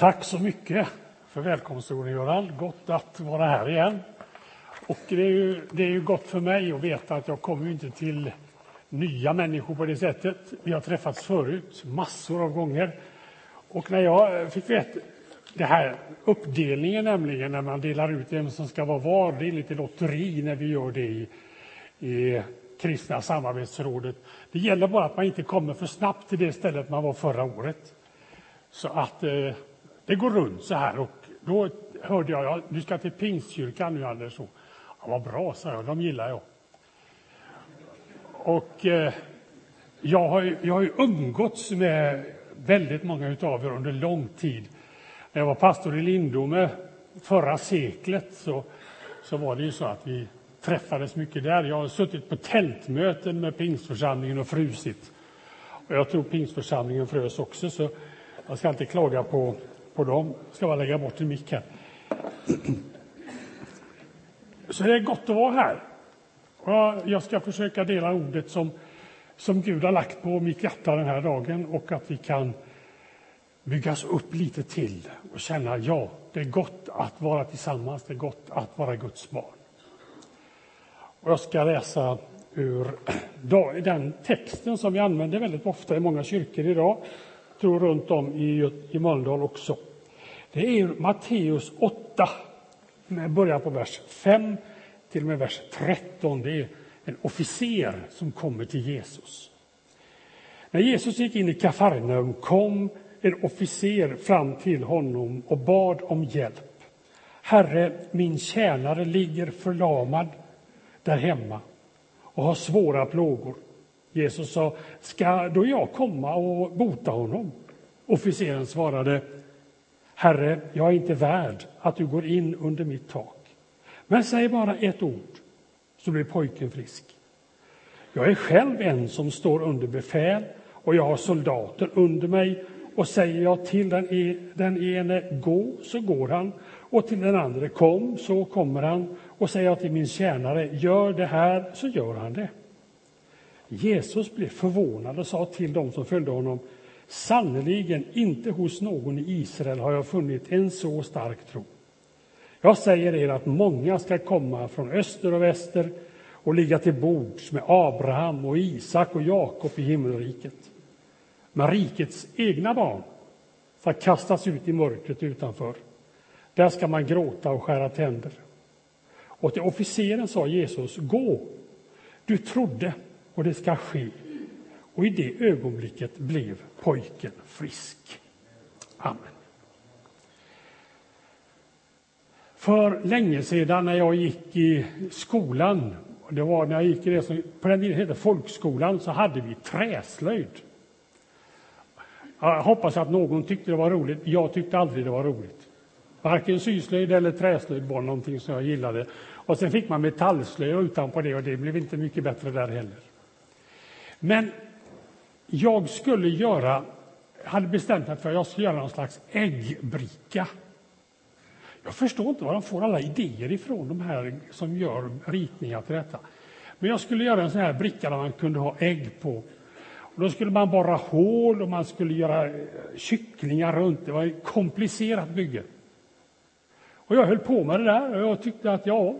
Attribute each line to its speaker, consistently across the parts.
Speaker 1: Tack så mycket för välkomstorden, Göran. Gott att vara här igen. Och det är, ju, det är ju gott för mig att veta att jag kommer inte till nya människor på det sättet. Vi har träffats förut, massor av gånger. Och när jag fick veta det här uppdelningen nämligen, när man delar ut vem som ska vara var, det är lite lotteri när vi gör det i, i kristna samarbetsrådet. Det gäller bara att man inte kommer för snabbt till det stället man var förra året. Så att eh, det går runt så här. Och då hörde jag, ja, du ska till Pingstkyrkan nu Anders. Ja, vad bra, sa jag, de gillar jag. Och eh, jag, har, jag har ju umgåtts med väldigt många av er under lång tid. När jag var pastor i Lindome förra seklet så, så var det ju så att vi träffades mycket där. Jag har suttit på tältmöten med pingstförsamlingen och frusit. Och jag tror pingstförsamlingen frös också, så jag ska inte klaga på, på dem. Jag ska bara lägga bort en mick här. Så det är gott att vara här. Jag ska försöka dela ordet som, som Gud har lagt på mitt hjärta den här dagen och att vi kan byggas upp lite till och känna ja, det är gott att vara tillsammans, det är gott att vara Guds barn. Och jag ska läsa ur den texten som vi använder väldigt ofta i många kyrkor idag, tror runt om i, i Mölndal också. Det är Matteus 8, med början på vers 5 till och med vers 13. Det är en officer som kommer till Jesus. När Jesus gick in i Kafarnaum kom en officer fram till honom och bad om hjälp. Herre, min tjänare ligger förlamad där hemma och har svåra plågor. Jesus sa, ska då jag komma och bota honom? Officeren svarade, Herre, jag är inte värd att du går in under mitt tak. Men säg bara ett ord, så blir pojken frisk. Jag är själv en som står under befäl och jag har soldater under mig och säger jag till den, e, den ene gå, så går han och till den andra kom, så kommer han och säger jag till min tjänare gör det här, så gör han det. Jesus blev förvånad och sa till dem som följde honom sannerligen inte hos någon i Israel har jag funnit en så stark tro. Jag säger er att många ska komma från öster och väster och ligga till bords med Abraham och Isak och Jakob i himmelriket. Men rikets egna barn ska kastas ut i mörkret utanför. Där ska man gråta och skära tänder. Och till officeren sa Jesus, gå, du trodde och det ska ske. Och i det ögonblicket blev pojken frisk. Amen. För länge sedan när jag gick i skolan, det var när jag gick i det som på den tiden hette folkskolan, så hade vi träslöjd. Jag hoppas att någon tyckte det var roligt. Jag tyckte aldrig det var roligt. Varken syslöjd eller träslöjd var någonting som jag gillade. Och sen fick man metallslöjd utanpå det och det blev inte mycket bättre där heller. Men jag skulle göra, hade bestämt mig för att jag skulle göra någon slags äggbricka. Jag förstår inte var de får alla idéer ifrån, de här som gör ritningar till detta. Men jag skulle göra en sån här bricka där man kunde ha ägg på. Och då skulle man borra hål och man skulle göra eh, kycklingar runt. Det var ett komplicerat bygge. Och jag höll på med det där och jag tyckte att ja.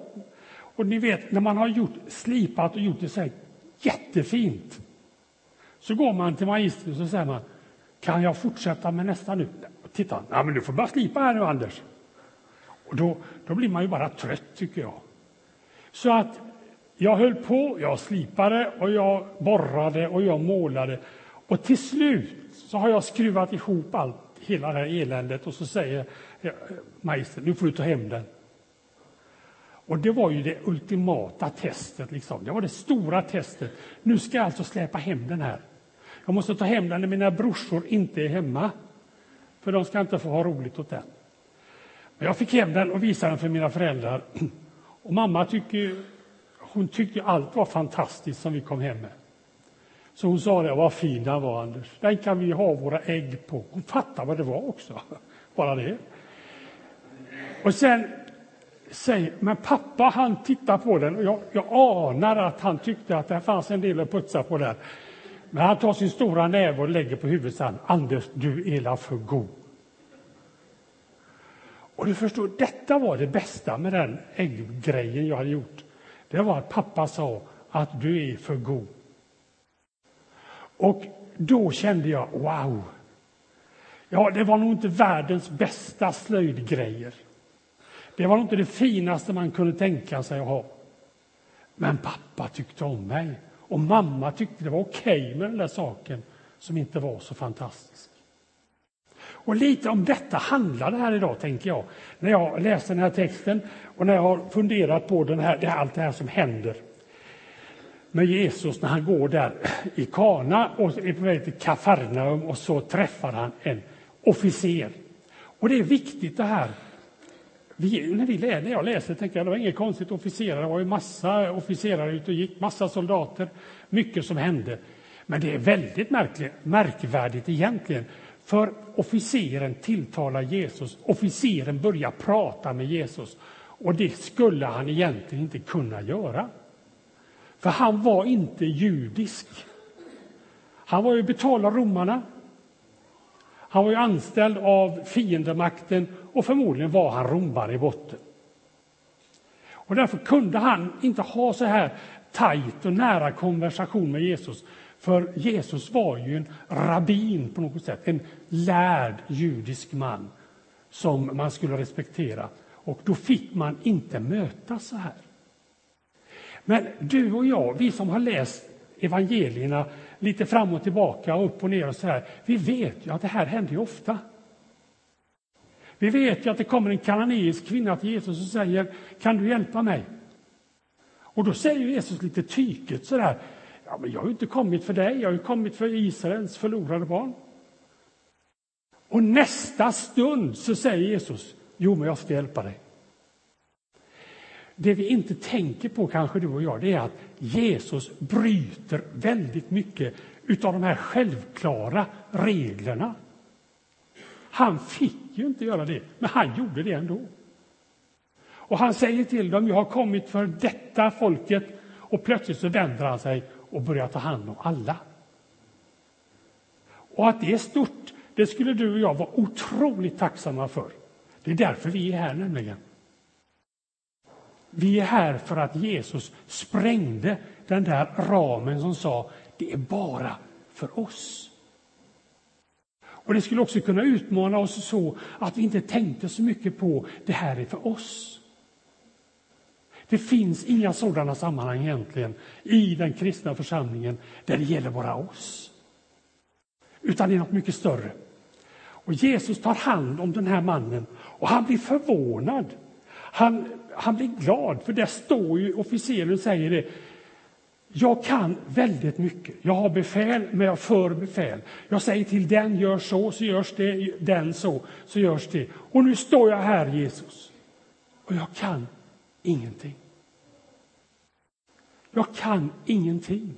Speaker 1: Och ni vet, när man har gjort, slipat och gjort det så här jättefint. Så går man till magistern och så säger man, kan jag fortsätta med nästa nu? Titta, ja, men du får bara slipa här nu Anders. Och då, då blir man ju bara trött tycker jag. Så att jag höll på, jag slipade och jag borrade och jag målade. Och till slut så har jag skruvat ihop allt, hela det här eländet och så säger eh, magistern, nu får du ta hem den. Och det var ju det ultimata testet, liksom. det var det stora testet. Nu ska jag alltså släpa hem den här. Jag måste ta hem den när mina brorsor inte är hemma, för de ska inte få ha roligt åt den. Men jag fick hem den och visade den för mina föräldrar. Och mamma tyckte, hon tyckte allt var fantastiskt som vi kom hem med. Så hon sa det, vad fin den var Anders, den kan vi ha våra ägg på. Hon fattade vad det var också, bara det. Och sen säger, men pappa han tittar på den och jag, jag anar att han tyckte att det fanns en del att putsa på där. Men han tar sin stora näve och lägger på huvudet och säger, Anders, du är för god. Och du förstår, detta var det bästa med den ägggrejen jag hade gjort. Det var att pappa sa att du är för god. Och då kände jag, wow! Ja, det var nog inte världens bästa slöjdgrejer. Det var nog inte det finaste man kunde tänka sig att ha. Men pappa tyckte om mig och mamma tyckte det var okej okay med den där saken som inte var så fantastisk. Och lite om detta handlar det här idag, tänker jag, när jag läser den här texten och när jag har funderat på den här, allt det här som händer med Jesus när han går där i Kana och är på väg till Kafarnaum och så träffar han en officer. Och det är viktigt det här. Vi, när, vi, när jag läser tänker jag det var inget konstigt officerare, det var ju massa officerare ute och gick, massa soldater, mycket som hände. Men det är väldigt märkligt, märkvärdigt egentligen. För officeren tilltalar Jesus, officeren börjar prata med Jesus och det skulle han egentligen inte kunna göra. För han var inte judisk. Han var ju betald av romarna. Han var ju anställd av fiendemakten och förmodligen var han romare i botten. Och därför kunde han inte ha så här tajt och nära konversation med Jesus. För Jesus var ju en rabbin på något sätt, en lärd judisk man som man skulle respektera. Och då fick man inte mötas så här. Men du och jag, vi som har läst evangelierna lite fram och tillbaka, upp och ner och så här, vi vet ju att det här händer ju ofta. Vi vet ju att det kommer en kananeisk kvinna till Jesus och säger, kan du hjälpa mig? Och då säger Jesus lite tyket så där, ja, men jag har ju inte kommit för dig, jag har ju kommit för Israels förlorade barn. Och nästa stund så säger Jesus, jo men jag ska hjälpa dig. Det vi inte tänker på, kanske du och jag, det är att Jesus bryter väldigt mycket utav de här självklara reglerna. Han fick ju inte göra det, men han gjorde det ändå. Och han säger till dem, jag har kommit för detta folket. Och plötsligt så vänder han sig och börjar ta hand om alla. Och att det är stort, det skulle du och jag vara otroligt tacksamma för. Det är därför vi är här nämligen. Vi är här för att Jesus sprängde den där ramen som sa det är bara för oss. Och Det skulle också kunna utmana oss så att vi inte tänkte så mycket på det här är för oss. Det finns inga sådana sammanhang egentligen i den kristna församlingen där det gäller bara oss. Utan det är något mycket större. Och Jesus tar hand om den här mannen och han blir förvånad. Han, han blir glad, för där står ju officeren och säger det. Jag kan väldigt mycket. Jag har befäl, men jag för befäl. Jag säger till den, gör så, så görs det. Den så, så görs det. Och nu står jag här, Jesus. Och jag kan ingenting. Jag kan ingenting.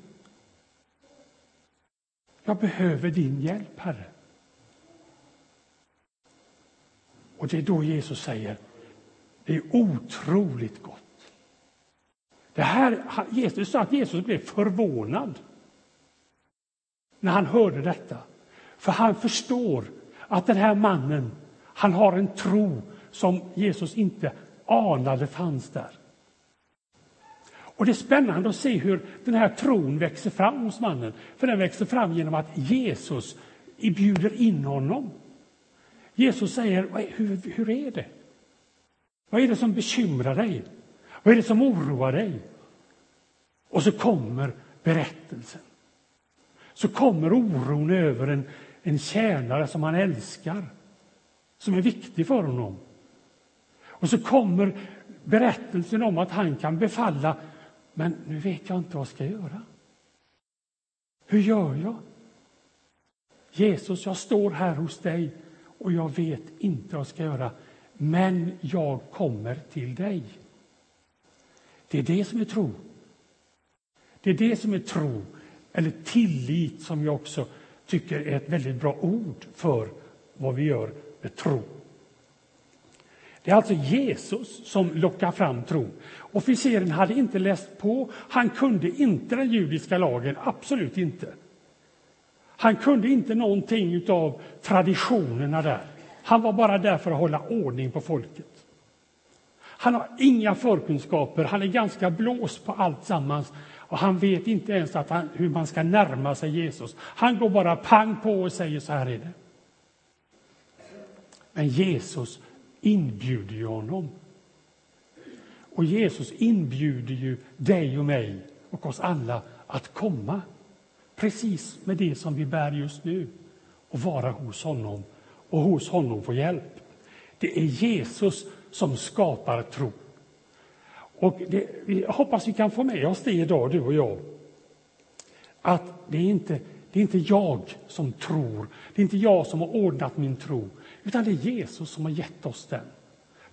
Speaker 1: Jag behöver din hjälp, Herre. Och det är då Jesus säger, det är otroligt gott. Det här, Jesus sa att Jesus blev förvånad när han hörde detta. För han förstår att den här mannen, han har en tro som Jesus inte anade fanns där. Och Det är spännande att se hur den här tron växer fram hos mannen. För den växer fram genom att Jesus bjuder in honom. Jesus säger, hur, hur är det? Vad är det som bekymrar dig? Vad är det som oroar dig? Och så kommer berättelsen. Så kommer oron över en, en tjänare som han älskar, som är viktig för honom. Och så kommer berättelsen om att han kan befalla, men nu vet jag inte vad jag ska göra. Hur gör jag? Jesus, jag står här hos dig och jag vet inte vad jag ska göra, men jag kommer till dig. Det är det som är tro. Det är det som är tro, eller tillit som jag också tycker är ett väldigt bra ord för vad vi gör med tro. Det är alltså Jesus som lockar fram tro. Officeren hade inte läst på, han kunde inte den judiska lagen, absolut inte. Han kunde inte någonting av traditionerna där. Han var bara där för att hålla ordning på folket. Han har inga förkunskaper, han är ganska blåst på allt sammans och han vet inte ens att han, hur man ska närma sig Jesus. Han går bara pang på och säger så här är det. Men Jesus inbjuder ju honom. Och Jesus inbjuder ju dig och mig och oss alla att komma precis med det som vi bär just nu och vara hos honom och hos honom få hjälp. Det är Jesus som skapar tro. Och det, jag hoppas vi kan få med oss det idag, du och jag. Att det är, inte, det är inte jag som tror, det är inte jag som har ordnat min tro, utan det är Jesus som har gett oss den.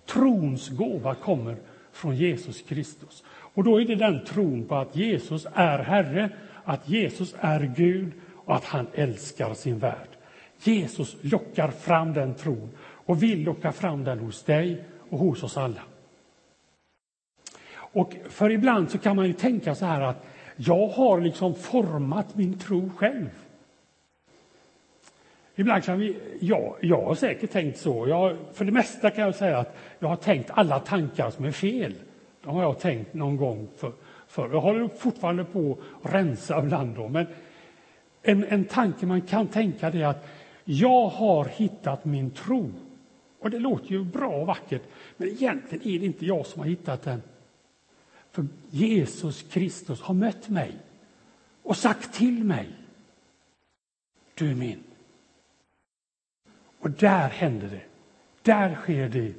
Speaker 1: Trons gåva kommer från Jesus Kristus. Och då är det den tron på att Jesus är Herre, att Jesus är Gud och att han älskar sin värld. Jesus lockar fram den tron och vill locka fram den hos dig och hos oss alla. Och för ibland så kan man ju tänka så här att jag har liksom format min tro själv. Ibland kan vi, ja, jag har säkert tänkt så. Jag, för det mesta kan jag säga att jag har tänkt alla tankar som är fel. De har jag tänkt någon gång för, för. Jag håller fortfarande på att rensa bland dem. Men en, en tanke man kan tänka är att jag har hittat min tro. Och det låter ju bra och vackert, men egentligen är det inte jag som har hittat den. För Jesus Kristus har mött mig och sagt till mig. Du är min. Och där händer det. Där sker det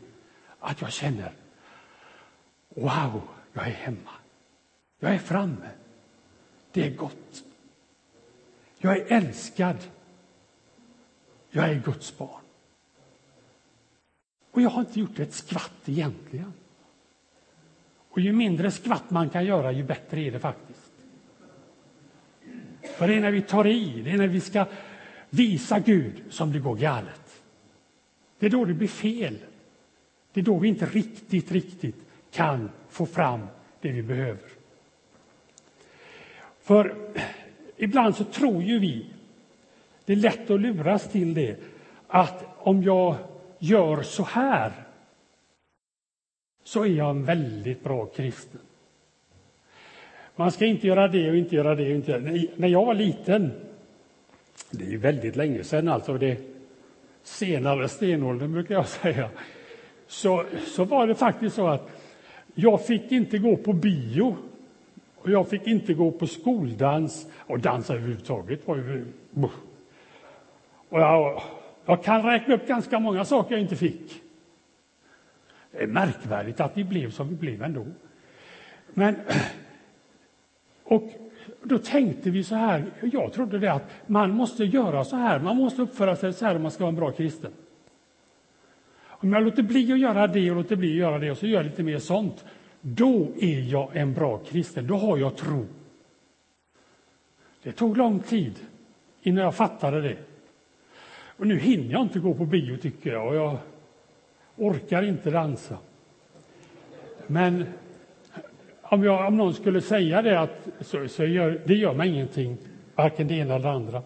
Speaker 1: att jag känner Wow, jag är hemma. Jag är framme. Det är gott. Jag är älskad. Jag är Guds barn. Och jag har inte gjort ett skvatt egentligen. Och ju mindre skvatt man kan göra, ju bättre är det faktiskt. För det är när vi tar i, det är när vi ska visa Gud som det går galet. Det är då det blir fel. Det är då vi inte riktigt, riktigt kan få fram det vi behöver. För ibland så tror ju vi, det är lätt att luras till det, att om jag gör så här så är jag en väldigt bra kristen. Man ska inte göra det och inte göra det. Och inte göra det. När jag var liten, det är ju väldigt länge sedan, alltså det senare stenåldern brukar jag säga, så, så var det faktiskt så att jag fick inte gå på bio och jag fick inte gå på skoldans och dansa överhuvudtaget. Var ju och jag, jag kan räkna upp ganska många saker jag inte fick. Det är märkvärdigt att vi blev som vi blev ändå. Men, och då tänkte vi så här, jag trodde det att man måste göra så här, man måste uppföra sig så här om man ska vara en bra kristen. Om jag låter bli att göra det och låter bli att göra det och så gör jag lite mer sånt, då är jag en bra kristen, då har jag tro. Det tog lång tid innan jag fattade det. Och nu hinner jag inte gå på bio tycker jag och jag orkar inte dansa. Men om, jag, om någon skulle säga det, att, så, så gör, det gör mig ingenting, varken det ena eller det andra.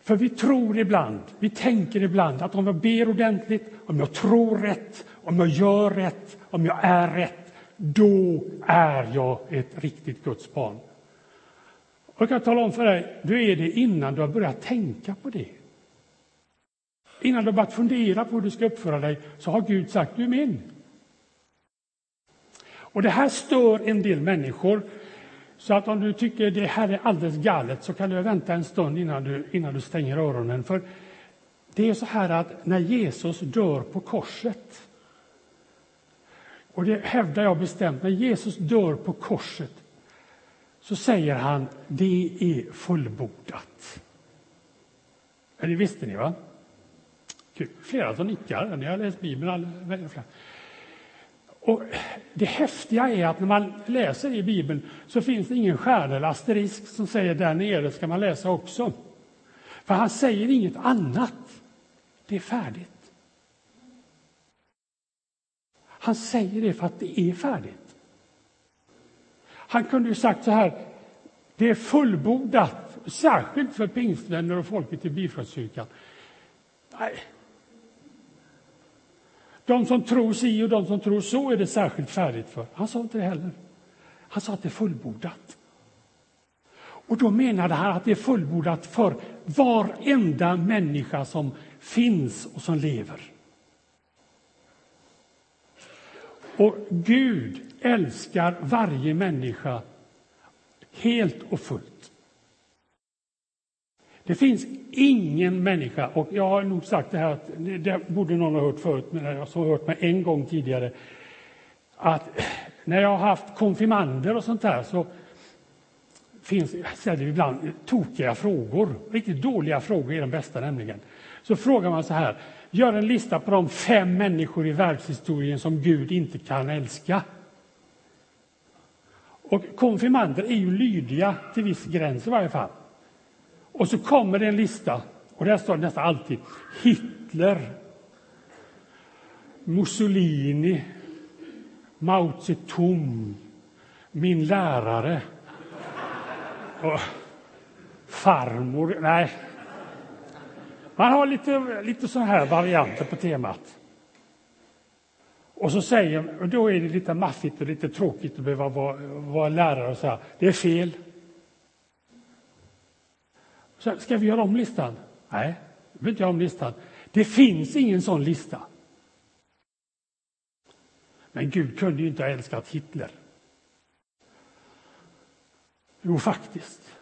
Speaker 1: För vi tror ibland, vi tänker ibland att om jag ber ordentligt, om jag tror rätt, om jag gör rätt, om jag är rätt, då är jag ett riktigt Guds barn. Och jag kan tala om för dig, du är det innan du har börjat tänka på det. Innan du har börjat fundera på hur du ska uppföra dig, så har Gud sagt, du är min. Och det här stör en del människor så att om du tycker det här är alldeles galet så kan du vänta en stund innan du, innan du stänger öronen. För det är så här att när Jesus dör på korset, och det hävdar jag bestämt, när Jesus dör på korset så säger han det är fullbordat. Men det visste ni va? Typ flera som nickar, ni har läst Bibeln. Och det häftiga är att när man läser i Bibeln så finns det ingen stjärna eller asterisk som säger där nere ska man läsa också. För han säger inget annat. Det är färdigt. Han säger det för att det är färdigt. Han kunde ju sagt så här, det är fullbordat, särskilt för pingstvänner och folket i Bifrostkyrkan. Nej, de som tror si och de som tror så är det särskilt färdigt för. Han sa inte det heller. Han sa att det är fullbordat. Och då menade han att det är fullbordat för varenda människa som finns och som lever. Och Gud älskar varje människa helt och fullt. Det finns ingen människa, och jag har nog sagt det här, det borde någon ha hört förut, men jag har hört mig en gång tidigare, att när jag har haft konfirmander och sånt där så finns, ställer vi ibland tokiga frågor, riktigt dåliga frågor är de bästa nämligen. Så frågar man så här, gör en lista på de fem människor i världshistorien som Gud inte kan älska. Och konfirmander är ju lydiga till viss gräns i varje fall. Och så kommer det en lista, och där står det nästan alltid Hitler, Mussolini, Mao Zedong, min lärare och farmor. Nej. Man har lite, lite så här varianter på temat. Och så säger, och då är det lite maffigt och lite tråkigt att behöva vara, vara lärare och säga det är fel. Så, ska vi göra om listan? Nej, vi vill inte göra om listan. Det finns ingen sån lista. Men Gud kunde ju inte ha älskat Hitler. Jo, faktiskt.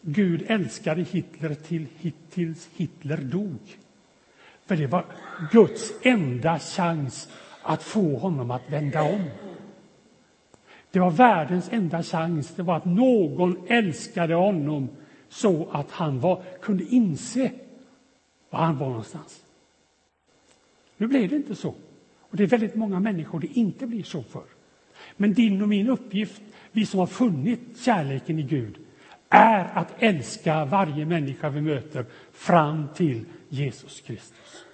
Speaker 1: Gud älskade Hitler till, tills Hitler dog. För det var Guds enda chans att få honom att vända om. Det var världens enda chans. Det var att någon älskade honom så att han var, kunde inse var han var någonstans. Nu blev det inte så. Och Det är väldigt många människor det inte blir så för. Men din och min uppgift, vi som har funnit kärleken i Gud, är att älska varje människa vi möter fram till Jesus Kristus.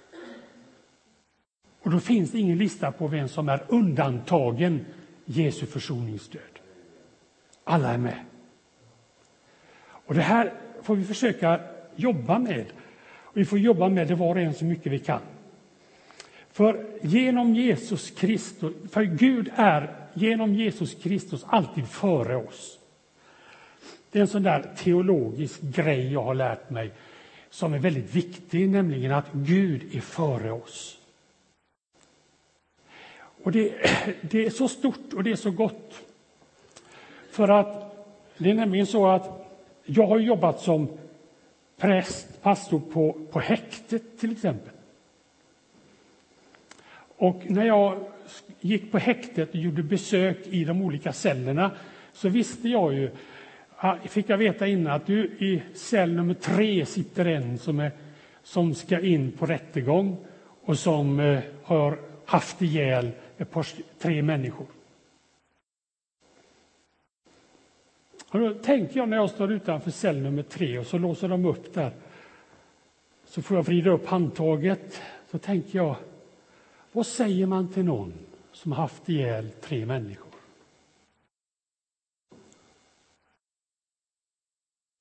Speaker 1: Och då finns det ingen lista på vem som är undantagen Jesu försoningsdöd. Alla är med. Och det här får vi försöka jobba med. Och vi får jobba med det var och en så mycket vi kan. För genom Jesus Kristus, för Gud är genom Jesus Kristus alltid före oss. Det är en sån där teologisk grej jag har lärt mig som är väldigt viktig, nämligen att Gud är före oss. Och det, det är så stort och det är så gott. För att det är nämligen så att jag har jobbat som präst, pastor på, på häktet till exempel. Och när jag gick på häktet och gjorde besök i de olika cellerna så visste jag ju, ah, fick jag veta innan att du i cell nummer tre sitter en som, är, som ska in på rättegång och som eh, har haft ihjäl ett par, tre människor. Och då tänker jag när jag står utanför cell nummer tre och så låser de upp där. Så får jag vrida upp handtaget. Så tänker jag, vad säger man till någon som haft ihjäl tre människor?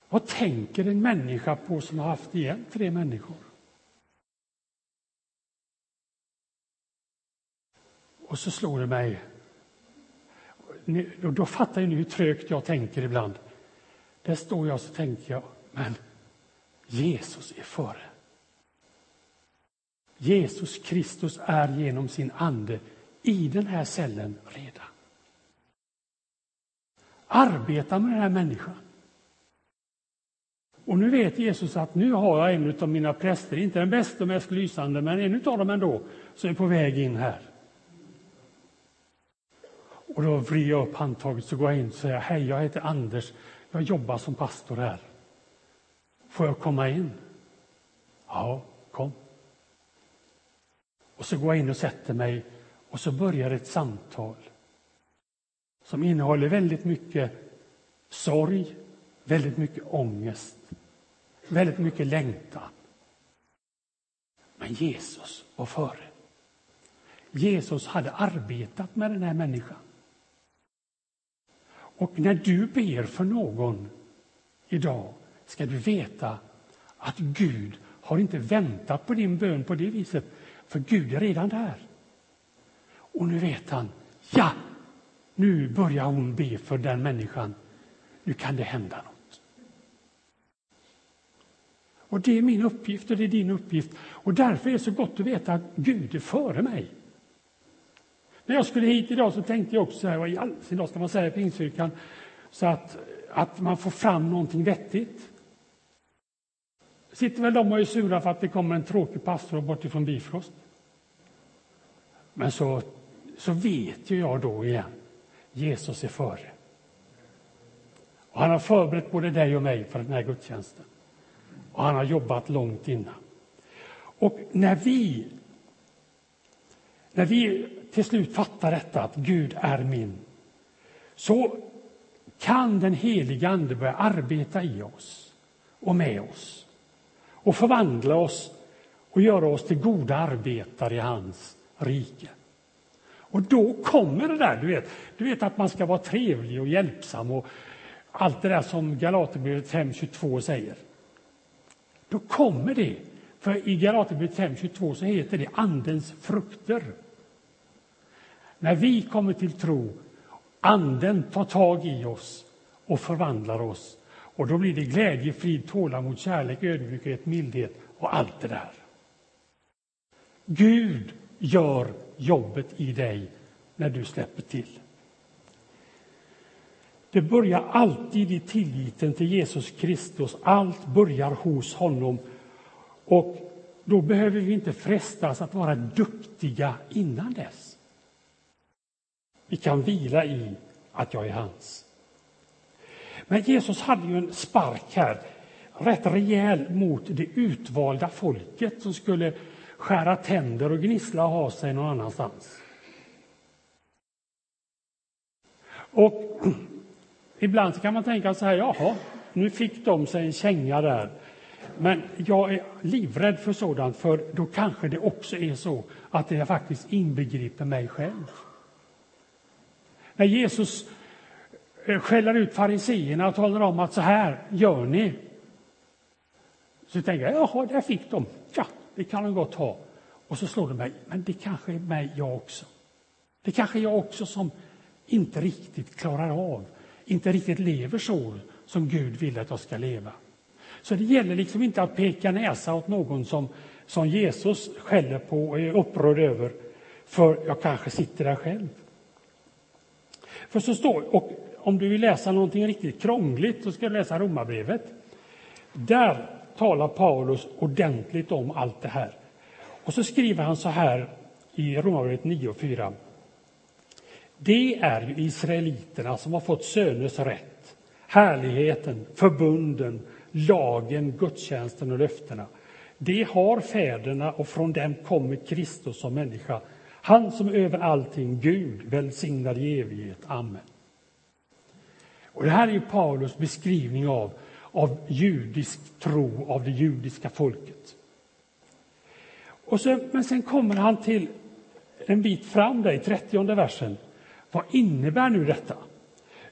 Speaker 1: Vad tänker en människa på som har haft ihjäl tre människor? Och så slår det mig. Och då fattar ni hur trögt jag tänker ibland. Där står jag och så tänker jag, men Jesus är före. Jesus Kristus är genom sin ande i den här cellen redan. Arbeta med den här människan. Och nu vet Jesus att nu har jag en av mina präster, inte den bästa och mest lysande, men en av dem ändå, som är på väg in här. Och då vrider jag upp handtaget så går jag in och säger hej, jag heter Anders, jag jobbar som pastor här. Får jag komma in? Ja, kom. Och så går jag in och sätter mig och så börjar ett samtal som innehåller väldigt mycket sorg, väldigt mycket ångest, väldigt mycket längtan. Men Jesus var före. Jesus hade arbetat med den här människan. Och när du ber för någon idag ska du veta att Gud har inte väntat på din bön på det viset, för Gud är redan där. Och nu vet han, ja, nu börjar hon be för den människan. Nu kan det hända något. Och det är min uppgift och det är din uppgift. Och därför är det så gott att veta att Gud är före mig. När jag skulle hit idag så tänkte jag också så här, vad i all sin dag ska man säga i Pingstkyrkan, så att, att man får fram någonting vettigt. Sitter väl de och är sura för att det kommer en tråkig pastor bortifrån Bifrost. Men så, så vet ju jag då igen, Jesus är före. Och han har förberett både dig och mig för den här gudstjänsten. Och han har jobbat långt innan. Och när vi, när vi till slut fattar detta, att Gud är min, så kan den heliga Ande börja arbeta i oss och med oss och förvandla oss och göra oss till goda arbetare i hans rike. Och då kommer det där, du vet, du vet att man ska vara trevlig och hjälpsam och allt det där som Galaterbrevet 5.22 säger. Då kommer det, för i Galaterbrevet 5.22 så heter det Andens frukter. När vi kommer till tro, Anden tar tag i oss och förvandlar oss. Och då blir det glädje, frid, tålamod, kärlek, ödmjukhet, mildhet och allt det där. Gud gör jobbet i dig när du släpper till. Det börjar alltid i tilliten till Jesus Kristus. Allt börjar hos honom. Och då behöver vi inte frestas att vara duktiga innan dess. Vi kan vila i att jag är hans. Men Jesus hade ju en spark här, rätt rejäl mot det utvalda folket som skulle skära tänder och gnissla och ha sig någon annanstans. Och ibland kan man tänka så här, jaha, nu fick de sig en känga där. Men jag är livrädd för sådant, för då kanske det också är så att det faktiskt inbegriper mig själv. När Jesus eh, skäller ut fariseerna och talar om att så här gör ni. Så tänker jag, jaha, där fick de. Ja, det kan de gott ha. Och så slår det mig, men det kanske är mig jag också. Det kanske är jag också som inte riktigt klarar av, inte riktigt lever så som Gud vill att jag ska leva. Så det gäller liksom inte att peka näsa åt någon som, som Jesus skäller på och är upprörd över, för jag kanske sitter där själv. För så står, och om du vill läsa någonting riktigt krångligt så ska du läsa Romarbrevet. Där talar Paulus ordentligt om allt det här. Och så skriver han så här i Romarbrevet 9 och 4. Det är ju israeliterna som har fått söners rätt, härligheten, förbunden, lagen, gudstjänsten och löftena. Det har fäderna och från dem kommer Kristus som människa. Han som över allting, Gud, välsignad i evighet. Amen. Och det här är ju Paulus beskrivning av, av judisk tro, av det judiska folket. Och så, men sen kommer han till en bit fram där i 30 versen. Vad innebär nu detta?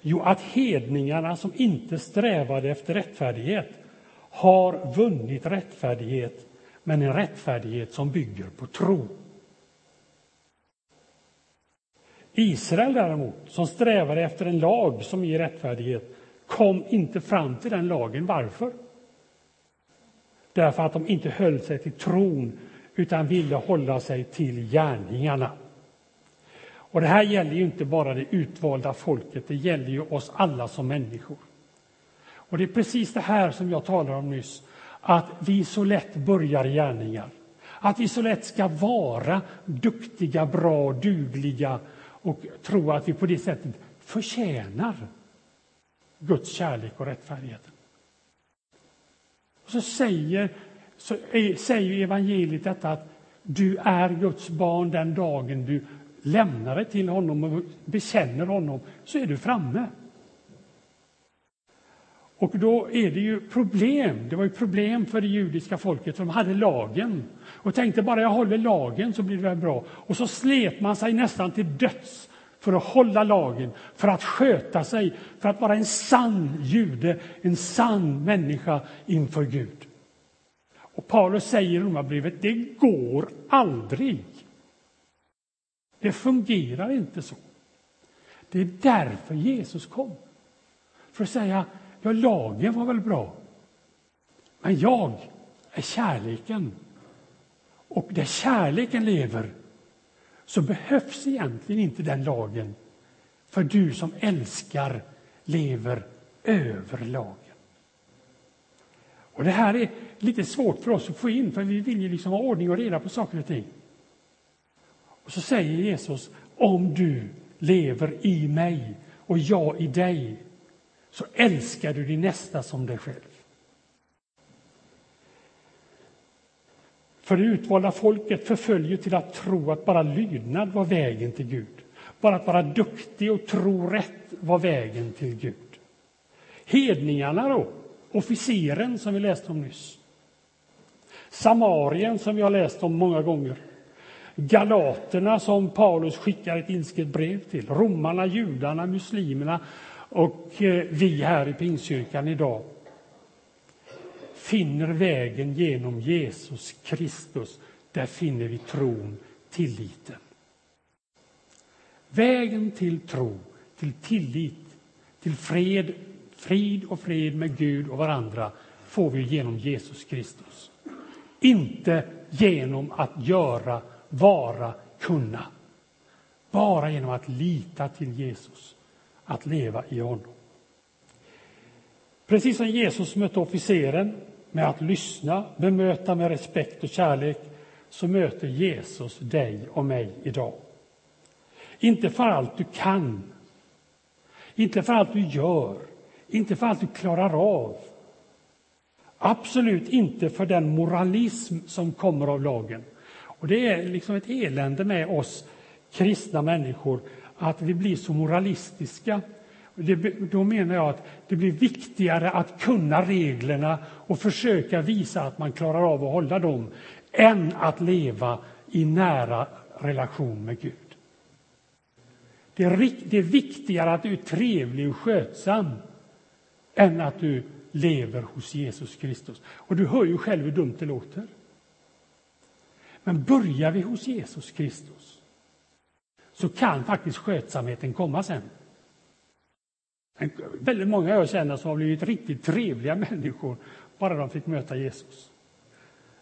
Speaker 1: Jo, att hedningarna som inte strävade efter rättfärdighet har vunnit rättfärdighet, men en rättfärdighet som bygger på tro. Israel däremot, som strävade efter en lag som ger rättfärdighet, kom inte fram till den lagen. Varför? Därför att de inte höll sig till tron utan ville hålla sig till gärningarna. Och det här gäller ju inte bara det utvalda folket, det gäller ju oss alla som människor. Och det är precis det här som jag talade om nyss, att vi så lätt börjar gärningar. Att vi så lätt ska vara duktiga, bra, dugliga och tro att vi på det sättet förtjänar Guds kärlek och rättfärdighet. Och så säger så säger evangeliet detta att du är Guds barn den dagen du lämnar dig till honom och bekänner honom, så är du framme. Och då är det ju problem. Det var ju problem för det judiska folket, för de hade lagen. Och tänkte bara jag håller lagen så blir det väl bra. Och så slet man sig nästan till döds för att hålla lagen, för att sköta sig, för att vara en sann jude, en sann människa inför Gud. Och Paulus säger i Romarbrevet, det går aldrig. Det fungerar inte så. Det är därför Jesus kom. För att säga, ja, lagen var väl bra, men jag är kärleken. Och där kärleken lever så behövs egentligen inte den lagen. För du som älskar lever över lagen. Och Det här är lite svårt för oss att få in, för vi vill ju liksom ha ordning och reda på saker och ting. Och så säger Jesus, om du lever i mig och jag i dig, så älskar du din nästa som dig själv. För det utvalda folket förföljer till att tro att bara lydnad var vägen till Gud. Bara att vara duktig och tro rätt var vägen till Gud. Hedningarna då, officeren som vi läste om nyss. Samarien som vi har läst om många gånger. Galaterna som Paulus skickar ett inskrivit brev till. Romarna, judarna, muslimerna och eh, vi här i Pingstkyrkan idag finner vägen genom Jesus Kristus. Där finner vi tron, tilliten. Vägen till tro, till tillit, till fred, frid och fred med Gud och varandra får vi genom Jesus Kristus. Inte genom att göra, vara, kunna. Bara genom att lita till Jesus, att leva i honom. Precis som Jesus mötte officeren med att lyssna, bemöta med respekt och kärlek, så möter Jesus dig och mig idag. Inte för allt du kan, inte för allt du gör, inte för allt du klarar av. Absolut inte för den moralism som kommer av lagen. Och Det är liksom ett elände med oss kristna människor att vi blir så moralistiska det, då menar jag att det blir viktigare att kunna reglerna och försöka visa att man klarar av att hålla dem än att leva i nära relation med Gud. Det är, det är viktigare att du är trevlig och skötsam än att du lever hos Jesus Kristus. Och du hör ju själv hur dumt det låter. Men börjar vi hos Jesus Kristus så kan faktiskt skötsamheten komma sen. Väldigt många jag känner som har blivit riktigt trevliga människor bara de fick möta Jesus.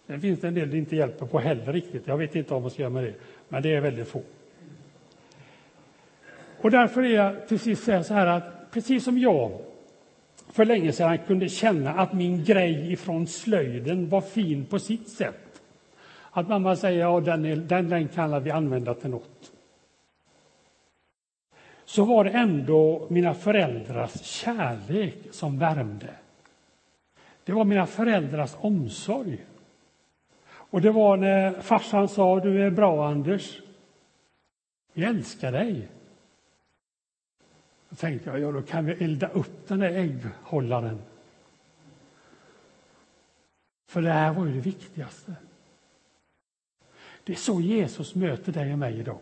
Speaker 1: Det finns en del det inte hjälper på heller riktigt. Jag vet inte om man ska göra med det, men det är väldigt få. Och därför är jag till sist säga så här att precis som jag för länge sedan kunde känna att min grej ifrån slöjden var fin på sitt sätt. Att mamma säger ja, den, är, den, den kan vi använda till något så var det ändå mina föräldrars kärlek som värmde. Det var mina föräldrars omsorg. Och det var när farsan sa du är bra Anders. Vi älskar dig. Då tänkte jag, ja då kan vi elda upp den där ägghållaren. För det här var ju det viktigaste. Det är så Jesus möter dig och mig idag.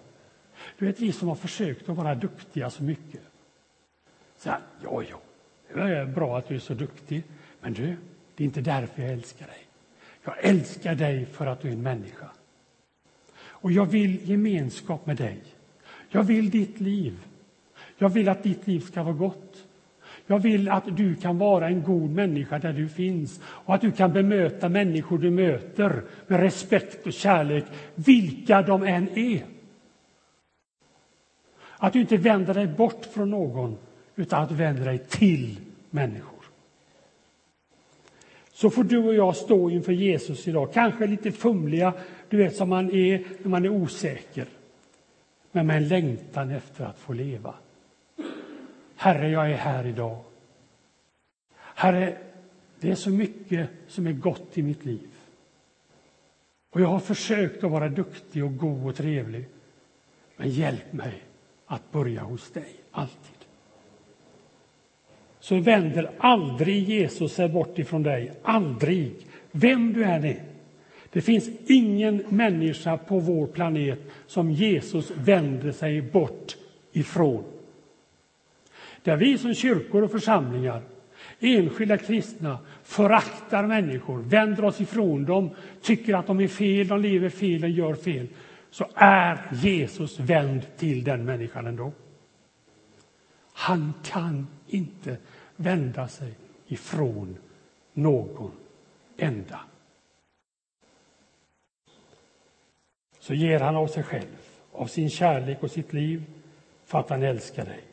Speaker 1: Du vet, vi som har försökt att vara duktiga så mycket. Så här, ja, ja, det är bra att du är så duktig, men du, det är inte därför jag älskar dig. Jag älskar dig för att du är en människa. Och jag vill gemenskap med dig. Jag vill ditt liv. Jag vill att ditt liv ska vara gott. Jag vill att du kan vara en god människa där du finns och att du kan bemöta människor du möter med respekt och kärlek, vilka de än är. Att du inte vänder dig bort från någon, utan att du vänder dig till människor. Så får du och jag stå inför Jesus idag, kanske lite fumliga, du vet som man är när man är osäker. Men med en längtan efter att få leva. Herre, jag är här idag. Herre, det är så mycket som är gott i mitt liv. Och jag har försökt att vara duktig och god och trevlig. Men hjälp mig att börja hos dig, alltid. Så vänder aldrig Jesus sig bort ifrån dig, aldrig, vem du än är. Det finns ingen människa på vår planet som Jesus vänder sig bort ifrån. Där vi som kyrkor och församlingar enskilda kristna föraktar människor, vänder oss ifrån dem, tycker att de är fel, de lever fel, de gör fel, så är Jesus vänd till den människan ändå. Han kan inte vända sig ifrån någon enda. Så ger han av sig själv, av sin kärlek och sitt liv för att han älskar dig.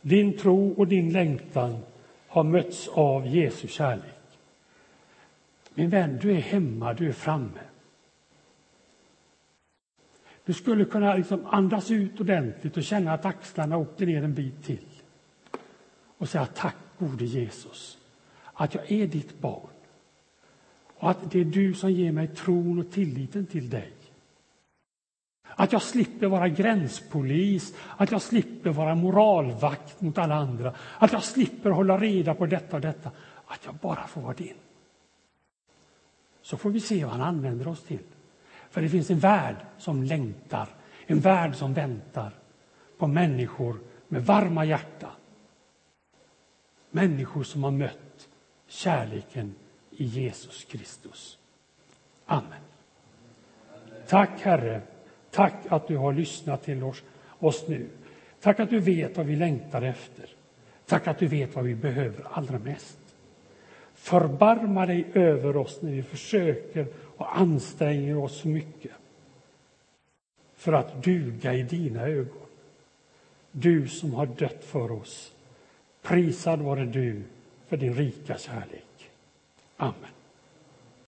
Speaker 1: Din tro och din längtan har mötts av Jesu kärlek. Min vän, du är hemma, du är framme. Du skulle kunna liksom andas ut ordentligt och känna att axlarna åkte ner en bit till. Och säga tack gode Jesus, att jag är ditt barn. Och att det är du som ger mig tron och tilliten till dig. Att jag slipper vara gränspolis, att jag slipper vara moralvakt mot alla andra, att jag slipper hålla reda på detta och detta, att jag bara får vara din. Så får vi se vad han använder oss till. För det finns en värld som längtar, en värld som väntar på människor med varma hjärtan. Människor som har mött kärleken i Jesus Kristus. Amen. Tack Herre Tack att du har lyssnat till oss, oss nu. Tack att du vet vad vi längtar efter. Tack att du vet vad vi behöver allra mest. Förbarma dig över oss när vi försöker och anstränger oss så mycket för att duga i dina ögon. Du som har dött för oss. Prisad vare du för din rika kärlek. Amen.